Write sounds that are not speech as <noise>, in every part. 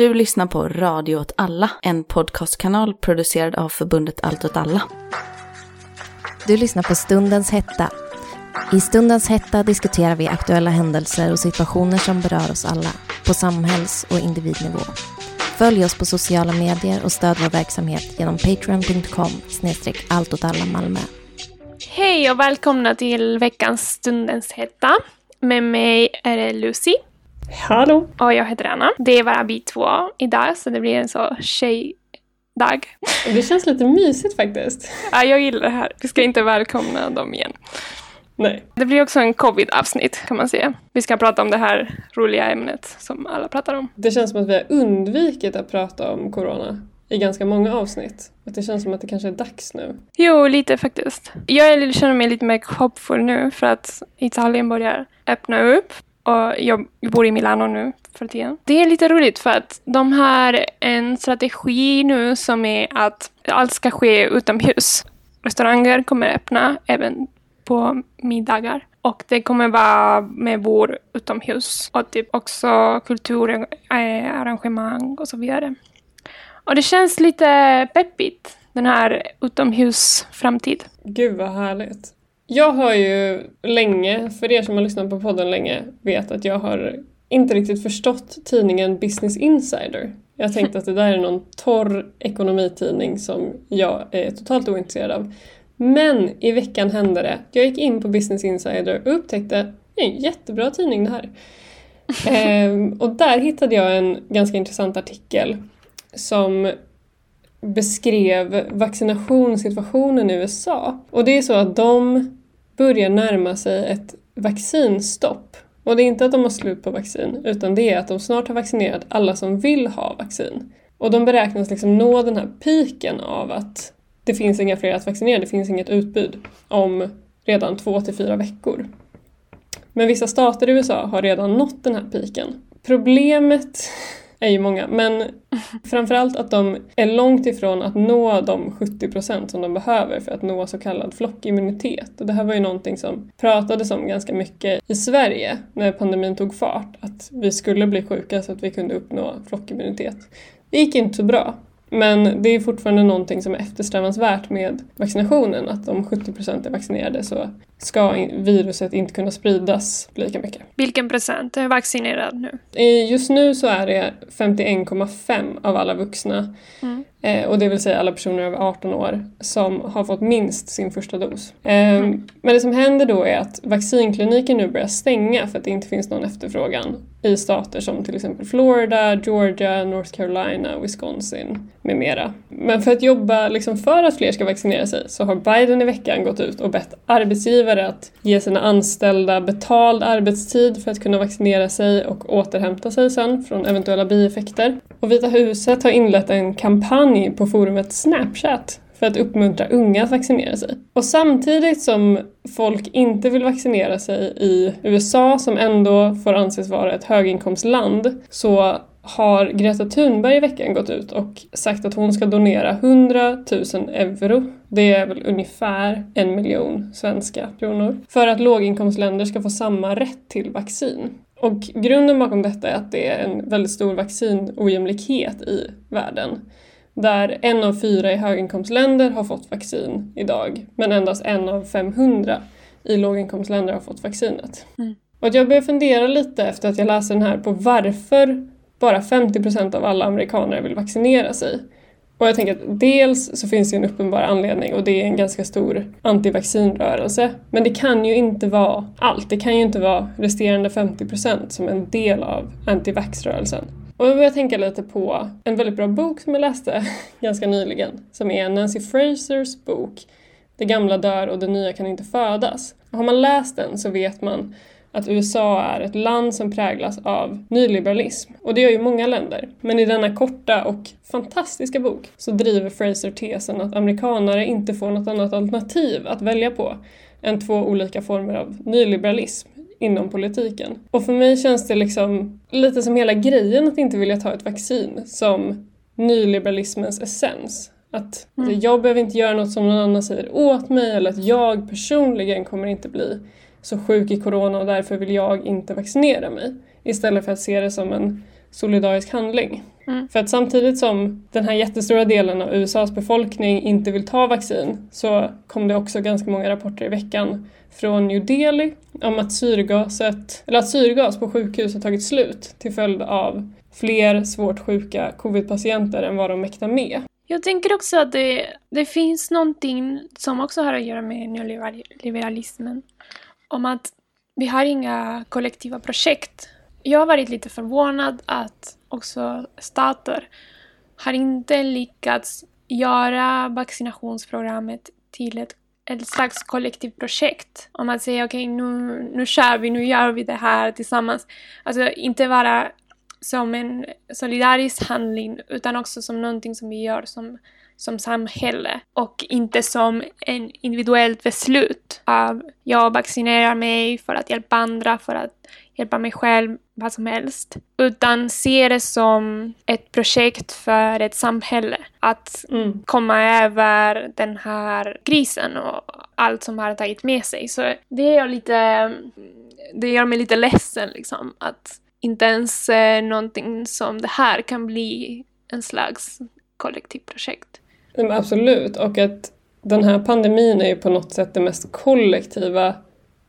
Du lyssnar på Radio åt alla, en podcastkanal producerad av förbundet Allt åt alla. Du lyssnar på Stundens hetta. I Stundens hetta diskuterar vi aktuella händelser och situationer som berör oss alla på samhälls och individnivå. Följ oss på sociala medier och stöd vår verksamhet genom patreon.com Malmö. Hej och välkomna till veckans Stundens hetta. Med mig är det Lucy. Hallå! Och jag heter Anna. Det är bara vi två idag så det blir en så tjejdag. Det känns lite mysigt faktiskt. Ja, jag gillar det här. Vi ska inte välkomna dem igen. Nej. Det blir också en covid-avsnitt kan man säga. Vi ska prata om det här roliga ämnet som alla pratar om. Det känns som att vi har undvikit att prata om corona i ganska många avsnitt. Att det känns som att det kanske är dags nu. Jo, lite faktiskt. Jag känner mig lite mer hoppfull nu för att Italien börjar öppna upp. Och jag bor i Milano nu för tiden. Det är lite roligt för att de har en strategi nu som är att allt ska ske utomhus. Restauranger kommer öppna även på middagar. Och det kommer vara med bord utomhus och typ också kulturarrangemang och så vidare. Och det känns lite peppigt, den här utomhusframtid. Gud vad härligt. Jag har ju länge, för er som har lyssnat på podden länge, vet att jag har inte riktigt förstått tidningen Business Insider. Jag tänkte att det där är någon torr ekonomitidning som jag är totalt ointresserad av. Men i veckan hände det. Jag gick in på Business Insider och upptäckte det är en jättebra tidning det här. <laughs> ehm, och där hittade jag en ganska intressant artikel som beskrev vaccinationssituationen i USA. Och det är så att de börjar närma sig ett vaccinstopp. Och det är inte att de har slut på vaccin, utan det är att de snart har vaccinerat alla som vill ha vaccin. Och de beräknas liksom nå den här piken av att det finns inga fler att vaccinera, det finns inget utbud om redan två till fyra veckor. Men vissa stater i USA har redan nått den här piken. Problemet är ju många, men <laughs> framförallt att de är långt ifrån att nå de 70% som de behöver för att nå så kallad flockimmunitet. Och det här var ju någonting som pratades om ganska mycket i Sverige när pandemin tog fart, att vi skulle bli sjuka så att vi kunde uppnå flockimmunitet. Det gick inte så bra. Men det är fortfarande någonting som är eftersträvansvärt med vaccinationen, att om 70% är vaccinerade så ska viruset inte kunna spridas lika mycket. Vilken procent är vaccinerad nu? Just nu så är det 51,5 av alla vuxna mm. Eh, och det vill säga alla personer över 18 år som har fått minst sin första dos. Mm. Men det som händer då är att vaccinkliniker nu börjar stänga för att det inte finns någon efterfrågan i stater som till exempel Florida, Georgia, North Carolina, Wisconsin med mera. Men för att jobba liksom för att fler ska vaccinera sig så har Biden i veckan gått ut och bett arbetsgivare att ge sina anställda betald arbetstid för att kunna vaccinera sig och återhämta sig sen från eventuella bieffekter. Och Vita huset har inlett en kampanj på forumet Snapchat för att uppmuntra unga att vaccinera sig. Och samtidigt som folk inte vill vaccinera sig i USA, som ändå får anses vara ett höginkomstland, så har Greta Thunberg i veckan gått ut och sagt att hon ska donera 100 000 euro, det är väl ungefär en miljon svenska kronor, för att låginkomstländer ska få samma rätt till vaccin. Och grunden bakom detta är att det är en väldigt stor vaccinojämlikhet i världen. Där en av fyra i höginkomstländer har fått vaccin idag, men endast en av 500 i låginkomstländer har fått vaccinet. Mm. Och jag börjar fundera lite efter att jag läste den här på varför bara 50% av alla amerikaner vill vaccinera sig. Och jag tänker att dels så finns det en uppenbar anledning och det är en ganska stor antivaccinrörelse. Men det kan ju inte vara allt. Det kan ju inte vara resterande 50% som en del av antivaxrörelsen. Och jag tänka lite på en väldigt bra bok som jag läste <laughs> ganska nyligen som är Nancy Frasers bok Det gamla dör och det nya kan inte födas. Har man läst den så vet man att USA är ett land som präglas av nyliberalism. Och det gör ju många länder. Men i denna korta och fantastiska bok så driver Fraser tesen att amerikanare inte får något annat alternativ att välja på än två olika former av nyliberalism inom politiken. Och för mig känns det liksom lite som hela grejen att inte vilja ta ett vaccin som nyliberalismens essens. Att mm. jag behöver inte göra något som någon annan säger åt mig eller att jag personligen kommer inte bli så sjuk i corona och därför vill jag inte vaccinera mig. Istället för att se det som en solidarisk handling. Mm. För att samtidigt som den här jättestora delen av USAs befolkning inte vill ta vaccin så kom det också ganska många rapporter i veckan från New Delhi om att syrgaset, eller att syrgas på sjukhus har tagit slut till följd av fler svårt sjuka covid-patienter än vad de mäktar med. Jag tänker också att det, det finns någonting som också har att göra med neoliberalismen. Om att vi har inga kollektiva projekt. Jag har varit lite förvånad att också stater har inte lyckats göra vaccinationsprogrammet till ett, ett slags kollektivt projekt. Om att säga okej, okay, nu, nu kör vi, nu gör vi det här tillsammans. Alltså inte bara som en solidarisk handling utan också som någonting som vi gör som, som samhälle och inte som en individuellt beslut av jag vaccinerar mig för att hjälpa andra, för att hjälpa mig själv, vad som helst. Utan se det som ett projekt för ett samhälle. Att Mm. komma över den här krisen och allt som har tagit med sig. Så det är lite... Det gör mig lite ledsen liksom. Att inte ens eh, någonting som det här kan bli en slags kollektivt projekt. Men absolut, och att den här pandemin är ju på något sätt det mest kollektiva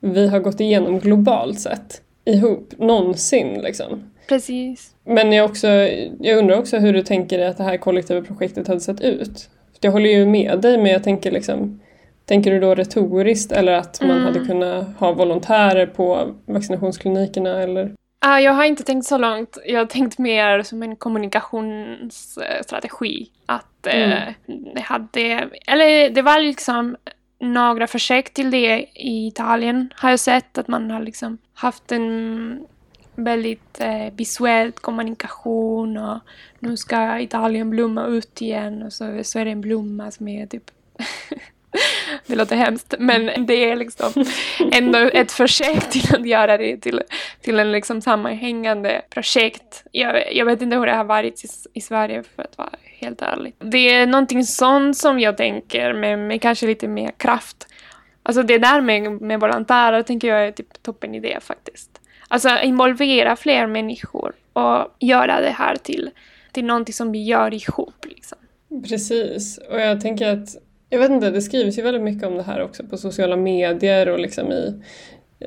vi har gått igenom globalt sett ihop någonsin. Liksom. Precis. Men jag, också, jag undrar också hur du tänker dig att det här kollektiva projektet hade sett ut. För jag håller ju med dig, men jag tänker liksom Tänker du då retoriskt eller att man Mm. hade kunnat ha volontärer på vaccinationsklinikerna eller? Ah, jag har inte tänkt så långt. Jag har tänkt mer som en kommunikationsstrategi. Att eh, det hade... Eller det var liksom några försök till det i Italien har jag sett. Att man har liksom haft en väldigt eh, visuell kommunikation och nu ska Italien blomma ut igen och så, så är det en blomma som är typ <laughs> det låter hemskt, men det är liksom ändå ett försök till att göra det till, till en liksom sammanhängande projekt. Jag, jag vet inte hur det har varit i, i Sverige för att vara helt ärlig. Det är någonting sånt som jag tänker, men med kanske lite mer kraft. Alltså det där med, med volontärer tänker jag är typ toppen idé faktiskt. Alltså involvera fler människor och göra det här till, till någonting som vi gör ihop. Liksom. Precis, och jag tänker att jag vet inte, det skrivs ju väldigt mycket om det här också på sociala medier och liksom i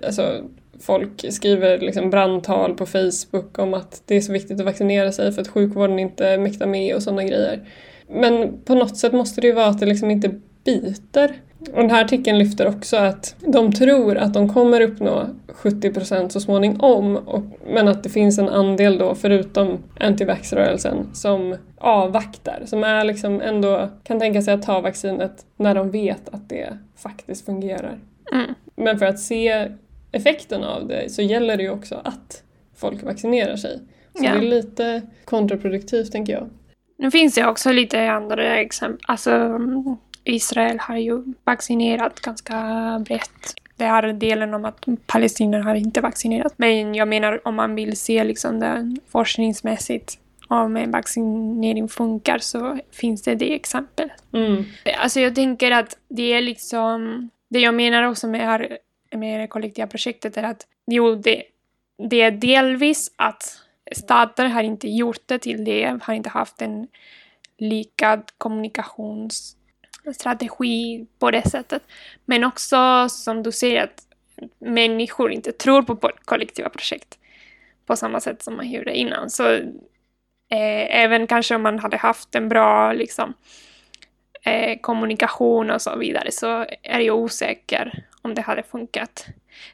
alltså, folk skriver liksom brandtal på Facebook om att det är så viktigt att vaccinera sig för att sjukvården inte mäktar med och sådana grejer. Men på något sätt måste det ju vara att det liksom inte biter. Och den här artikeln lyfter också att de tror att de kommer uppnå 70% så småningom och, men att det finns en andel då, förutom antivaxrörelsen, som avvaktar, som är liksom ändå kan tänka sig att ta vaccinet när de vet att det faktiskt fungerar. Mm. Men för att se effekten av det så gäller det ju också att folk vaccinerar sig. Så Ja. det är lite kontraproduktivt tänker jag. Nu finns det också lite andra exempel. Alltså, mm, Israel har ju vaccinerat ganska brett. Det här delen om att palestinier har inte vaccinerat. Men jag menar om man vill se liksom det forskningsmässigt om en vaccinering funkar så finns det det exempel. Mm. Alltså jag tänker att det är liksom... Det jag menar också med, här, med det kollektiva projektet är att jo, det, det är delvis att stater har inte gjort det till det, har inte haft en likad strategi på det sättet. Men också som du säger att människor inte tror på kollektiva projekt på samma sätt som man gjorde innan. Så eh, även kanske om man hade haft en bra liksom, eh, kommunikation och så vidare så är jag osäker om det hade funkat.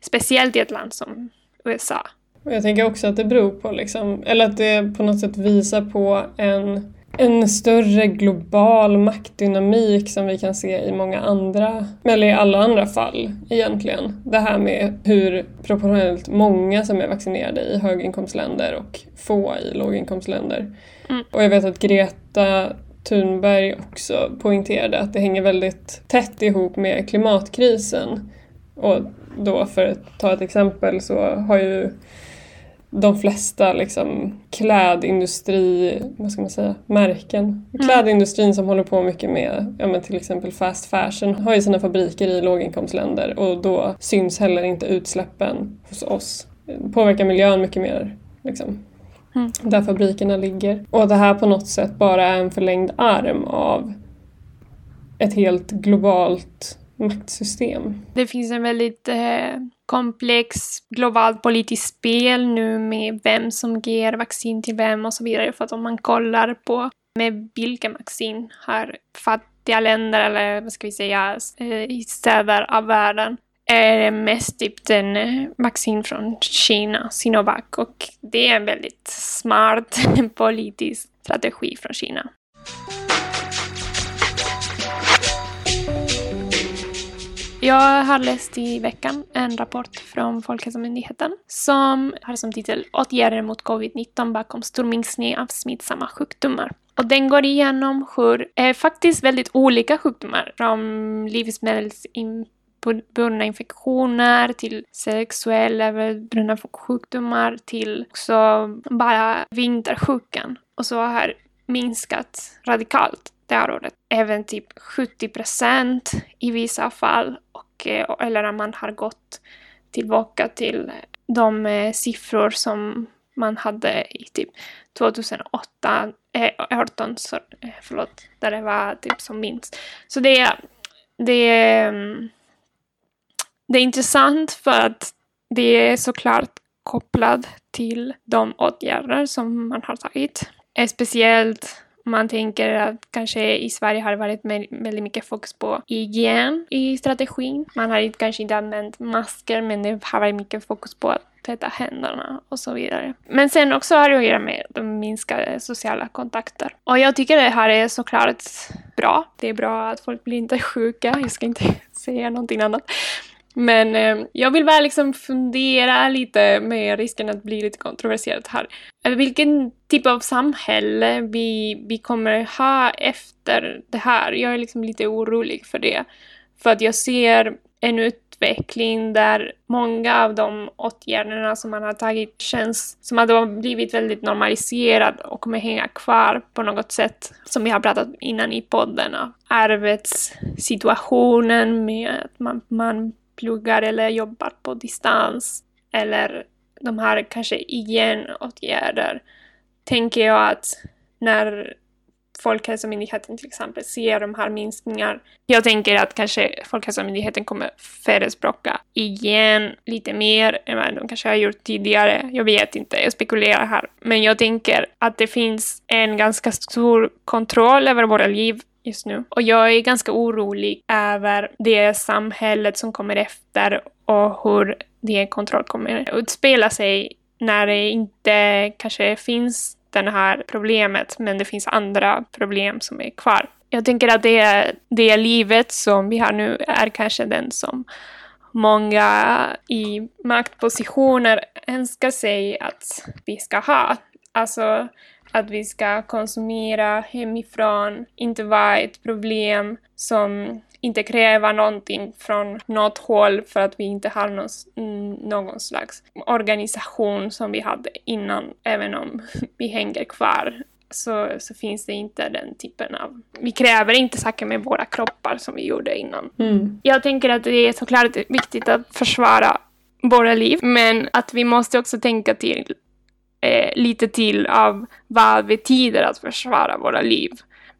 Speciellt i ett land som USA. Jag tänker också att det beror på, liksom, eller att det på något sätt visar på en, en större global maktdynamik som vi kan se i många andra, eller i alla andra fall egentligen. Det här med hur proportionellt många som är vaccinerade i höginkomstländer och få i låginkomstländer. Mm. Och jag vet att Greta Thunberg också poängterade att det hänger väldigt tätt ihop med klimatkrisen. Och då för att ta ett exempel så har ju de flesta liksom klädindustri, vad ska man säga, märken. Klädindustrin som håller på mycket med ja, men till exempel fast fashion har ju sina fabriker i låginkomstländer och då syns heller inte utsläppen hos oss. Det påverkar miljön mycket mer. Liksom. Mm. där fabrikerna ligger. Och att det här på något sätt bara är en förlängd arm av ett helt globalt maktsystem. Det finns en väldigt eh, komplex globalt politiskt spel nu med vem som ger vaccin till vem och så vidare. För att om man kollar på med vilka vaccin har fattiga länder eller vad ska vi säga eh, i städer av världen är det mest typ den eh, vaccin från Kina, Sinovac. Och det är en väldigt smart <laughs> politisk strategi från Kina. Jag har läst i veckan en rapport från Folkhälsomyndigheten som har som titel Åtgärder mot covid-19 bakom stor minskning av smittsamma sjukdomar. Och den går igenom hur eh, faktiskt väldigt olika sjukdomar från livsmedelsburna infektioner till sexuella överbrunna sjukdomar till också bara vintersjukan. Och så har minskat radikalt det här året. Även typ 70 procent i vissa fall. Och, eh, eller om man har gått tillbaka till eh, de eh, siffror som man hade i typ 2008, eh, 18, så, förlåt, där det var typ som minst. Så det, det, mm, det är intressant för att det är såklart kopplat till de åtgärder som man har tagit. Speciellt man tänker att kanske i Sverige har det varit väldigt mycket fokus på hygien i strategin. Man har kanske inte använt masker men det har varit mycket fokus på att tvätta händerna och så vidare. Men sen också har det att göra med de minskade sociala kontakter. Och jag tycker det här är såklart bra. Det är bra att folk blir inte sjuka. Jag ska inte <laughs> säga någonting annat. Men eh, jag vill bara liksom fundera lite med risken att bli lite kontroversiellt här. Eh, vilken typ av samhälle vi, vi kommer ha efter det här. Jag är liksom lite orolig för det. För att jag ser en utveckling där många av de åtgärderna som man har tagit känns som att de har blivit väldigt normaliserade och kommer hänga kvar på något sätt, som vi har pratat innan i podden, arbetssituationen med att man, man pluggar eller jobbar på distans eller de här kanske igen-åtgärder tänker jag att när Folkhälsomyndigheten till exempel ser de här minskningar. Jag tänker att kanske Folkhälsomyndigheten kommer förespråka igen lite mer än vad de kanske har gjort tidigare. Jag vet inte, jag spekulerar här. Men jag tänker att det finns en ganska stor kontroll över våra liv just nu. Och jag är ganska orolig över det samhället som kommer efter och hur det kontroll kommer utspela sig när det inte kanske finns det här problemet, men det finns andra problem som är kvar. Jag tänker att det, det livet som vi har nu är kanske den som många i maktpositioner önskar sig att vi ska ha. Alltså att vi ska konsumera hemifrån, inte vara ett problem som inte kräver någonting från något håll för att vi inte har någon, någon slags organisation som vi hade innan, även om <laughs> vi hänger kvar. Så, så finns det inte den typen av... Vi kräver inte saker med våra kroppar som vi gjorde innan. Mm. Jag tänker att det är såklart viktigt att försvara våra liv, men att vi måste också tänka till eh, lite till av vad betyder att försvara våra liv.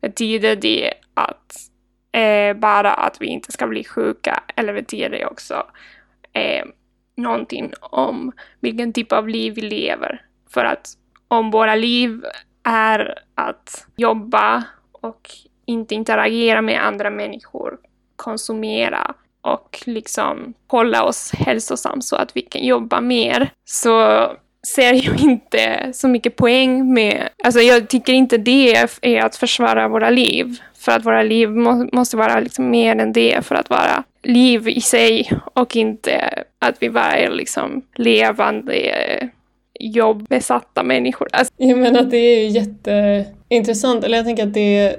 Betyder det att eh, bara att vi inte ska bli sjuka eller betyder det också eh, någonting om vilken typ av liv vi lever? För att om våra liv är att jobba och inte interagera med andra människor, konsumera och liksom hålla oss hälsosamma så att vi kan jobba mer, så ser jag <laughs> inte så mycket poäng med... Alltså jag tycker inte det är att försvara våra liv. För att våra liv må, måste vara liksom mer än det för att vara liv i sig och inte att vi bara är liksom levande jobbesatta människor. Alltså. Jag menar att det är jätteintressant, eller jag tänker att det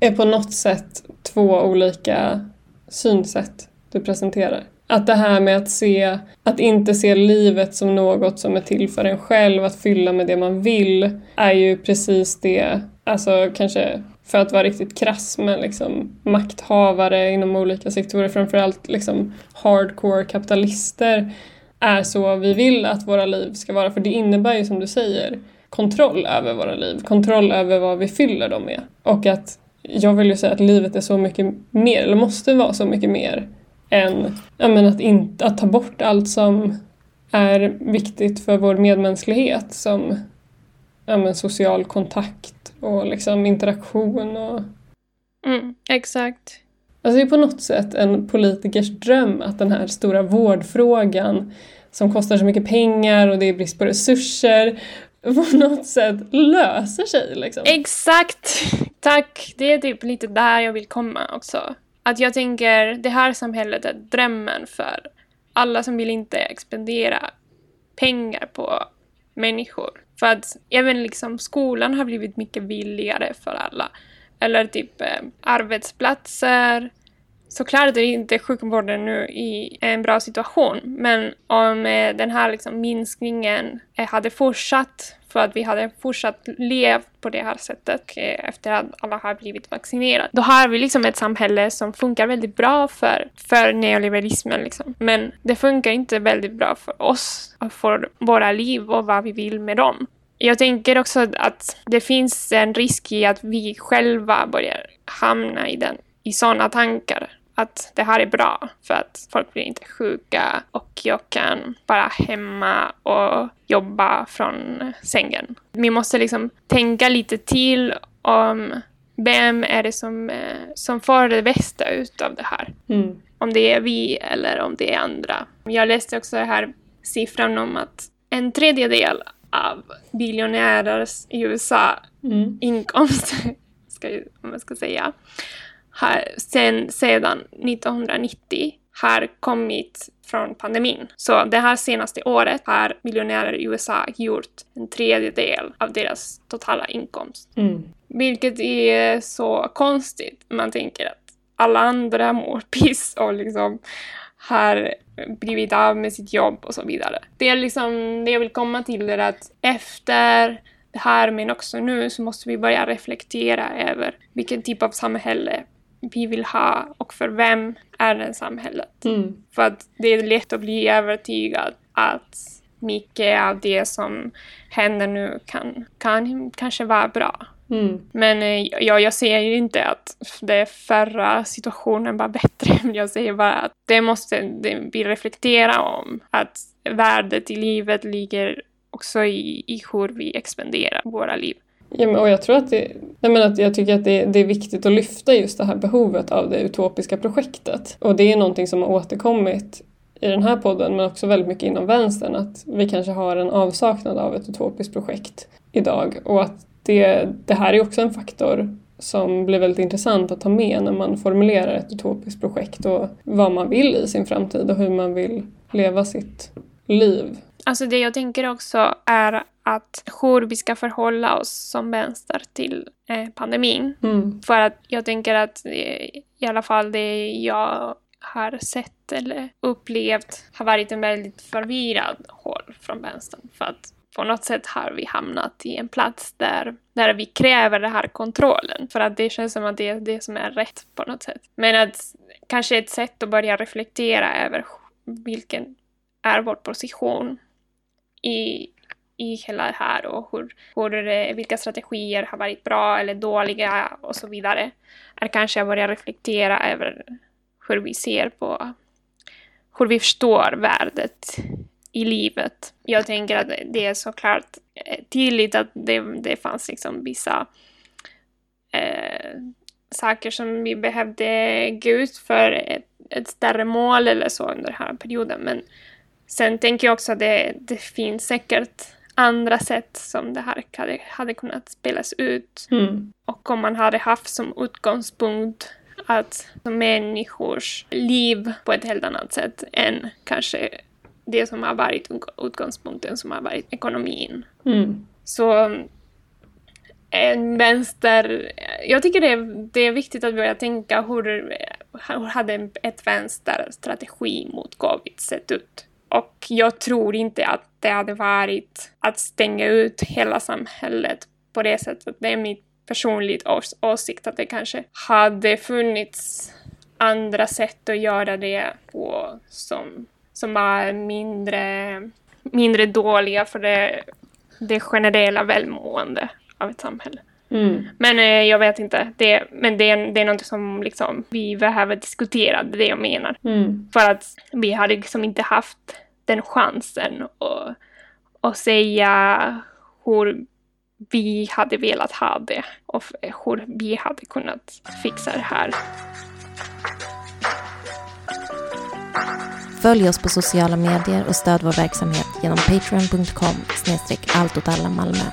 är på något sätt två olika synsätt du presenterar. Att det här med att se, att inte se livet som något som är till för en själv, att fylla med det man vill, är ju precis det, alltså kanske för att vara riktigt krass med liksom makthavare inom olika sektorer, framförallt liksom hardcore kapitalister, är så vi vill att våra liv ska vara. För det innebär ju som du säger kontroll över våra liv, kontroll över vad vi fyller dem med. Och att jag vill ju säga att livet är så mycket mer, eller måste vara så mycket mer, än ja, men att, inte, att ta bort allt som är viktigt för vår medmänsklighet som ja, men social kontakt och liksom interaktion. Och... Mm, exakt. Alltså det är på något sätt en politikers dröm att den här stora vårdfrågan som kostar så mycket pengar och det är brist på resurser på något sätt löser sig. Liksom. Exakt! Tack! Det är typ lite där jag vill komma också. Att jag tänker, det här samhället är drömmen för alla som vill inte expendera pengar på människor. För att även liksom skolan har blivit mycket billigare för alla. Eller typ eh, arbetsplatser. Såklart är inte sjukvården nu i en bra situation, men om eh, den här liksom minskningen eh, hade fortsatt för att vi hade fortsatt levt på det här sättet eh, efter att alla har blivit vaccinerade. Då har vi liksom ett samhälle som funkar väldigt bra för, för neoliberalismen. Liksom. Men det funkar inte väldigt bra för oss, och för våra liv och vad vi vill med dem. Jag tänker också att det finns en risk i att vi själva börjar hamna i, den, i sådana tankar att det här är bra för att folk blir inte sjuka och jag kan vara hemma och jobba från sängen. Vi måste liksom tänka lite till om vem är det som, eh, som får det bästa ut av det här. Mm. Om det är vi eller om det är andra. Jag läste också här siffran om att en tredjedel av biljonärers i USA mm. inkomst, <laughs> ska, om man ska säga, har sen, sedan 1990 har kommit från pandemin. Så det här senaste året har miljonärer i USA gjort en tredjedel av deras totala inkomst. Mm. Vilket är så konstigt. Man tänker att alla andra mår <laughs> piss och liksom har blivit av med sitt jobb och så vidare. Det är liksom det jag vill komma till är att efter det här men också nu så måste vi börja reflektera över vilken typ av samhälle vi vill ha och för vem är det samhället? Mm. För att det är lätt att bli övertygad att mycket av det som händer nu kan, kan kanske vara bra. Mm. Men eh, ja, jag säger ju inte att det förra situationen var bättre. <laughs> Jag säger bara att det måste vi reflektera om. Att värdet i livet ligger också i, i hur vi expanderar våra liv. Ja, men, och jag tror att det, nej, men att jag tycker att det, det, är viktigt att lyfta just det här behovet av det utopiska projektet. Och det är någonting som har återkommit i den här podden men också väldigt mycket inom vänstern att vi kanske har en avsaknad av ett utopiskt projekt idag och att det, det här är också en faktor som blir väldigt intressant att ta med när man formulerar ett utopiskt projekt och vad man vill i sin framtid och hur man vill leva sitt liv. Alltså det jag tänker också är att hur vi ska förhålla oss som vänster till eh, pandemin. Mm. För att jag tänker att eh, i alla fall det jag har sett eller upplevt har varit en väldigt förvirrad håll från vänstern. För att på något sätt har vi hamnat i en plats där, där vi kräver den här kontrollen. För att det känns som att det är det som är rätt på något sätt. Men att kanske ett sätt att börja reflektera över vilken är vår position i, i hela det här och hur, hur, vilka strategier har varit bra eller dåliga och så vidare. Är kanske jag börjar reflektera över hur vi ser på, hur vi förstår värdet i livet. Jag tänker att det är såklart eh, tydligt att det, det fanns liksom vissa eh, saker som vi behövde gå ut för ett, ett större mål eller så under den här perioden. Men sen tänker jag också att det, det finns säkert andra sätt som det här hade, hade kunnat spelas ut. Mm. Och om man hade haft som utgångspunkt att människors liv på ett helt annat sätt än kanske det som har varit utgångspunkten som har varit ekonomin. Mm. Så en vänster... Jag tycker det är, det är viktigt att börja tänka hur, hur hade ett vänsterstrategi mot covid sett ut? Och jag tror inte att det hade varit att stänga ut hela samhället på det sättet. Det är min personliga ås åsikt att det kanske hade funnits andra sätt att göra det på som, som var mindre, mindre dåliga för det det generella välmående av ett samhälle. Mm. Men eh, jag vet inte. Det, men det, är- det är något som liksom, vi behöver diskutera, det det jag menar. Mm. För att vi hade liksom inte haft den chansen att, att säga hur vi hade velat ha det och hur vi hade kunnat fixa det här. Följ oss på sociala medier och stöd vår verksamhet genom patreon.com snedstreck allt åt alla Malmö.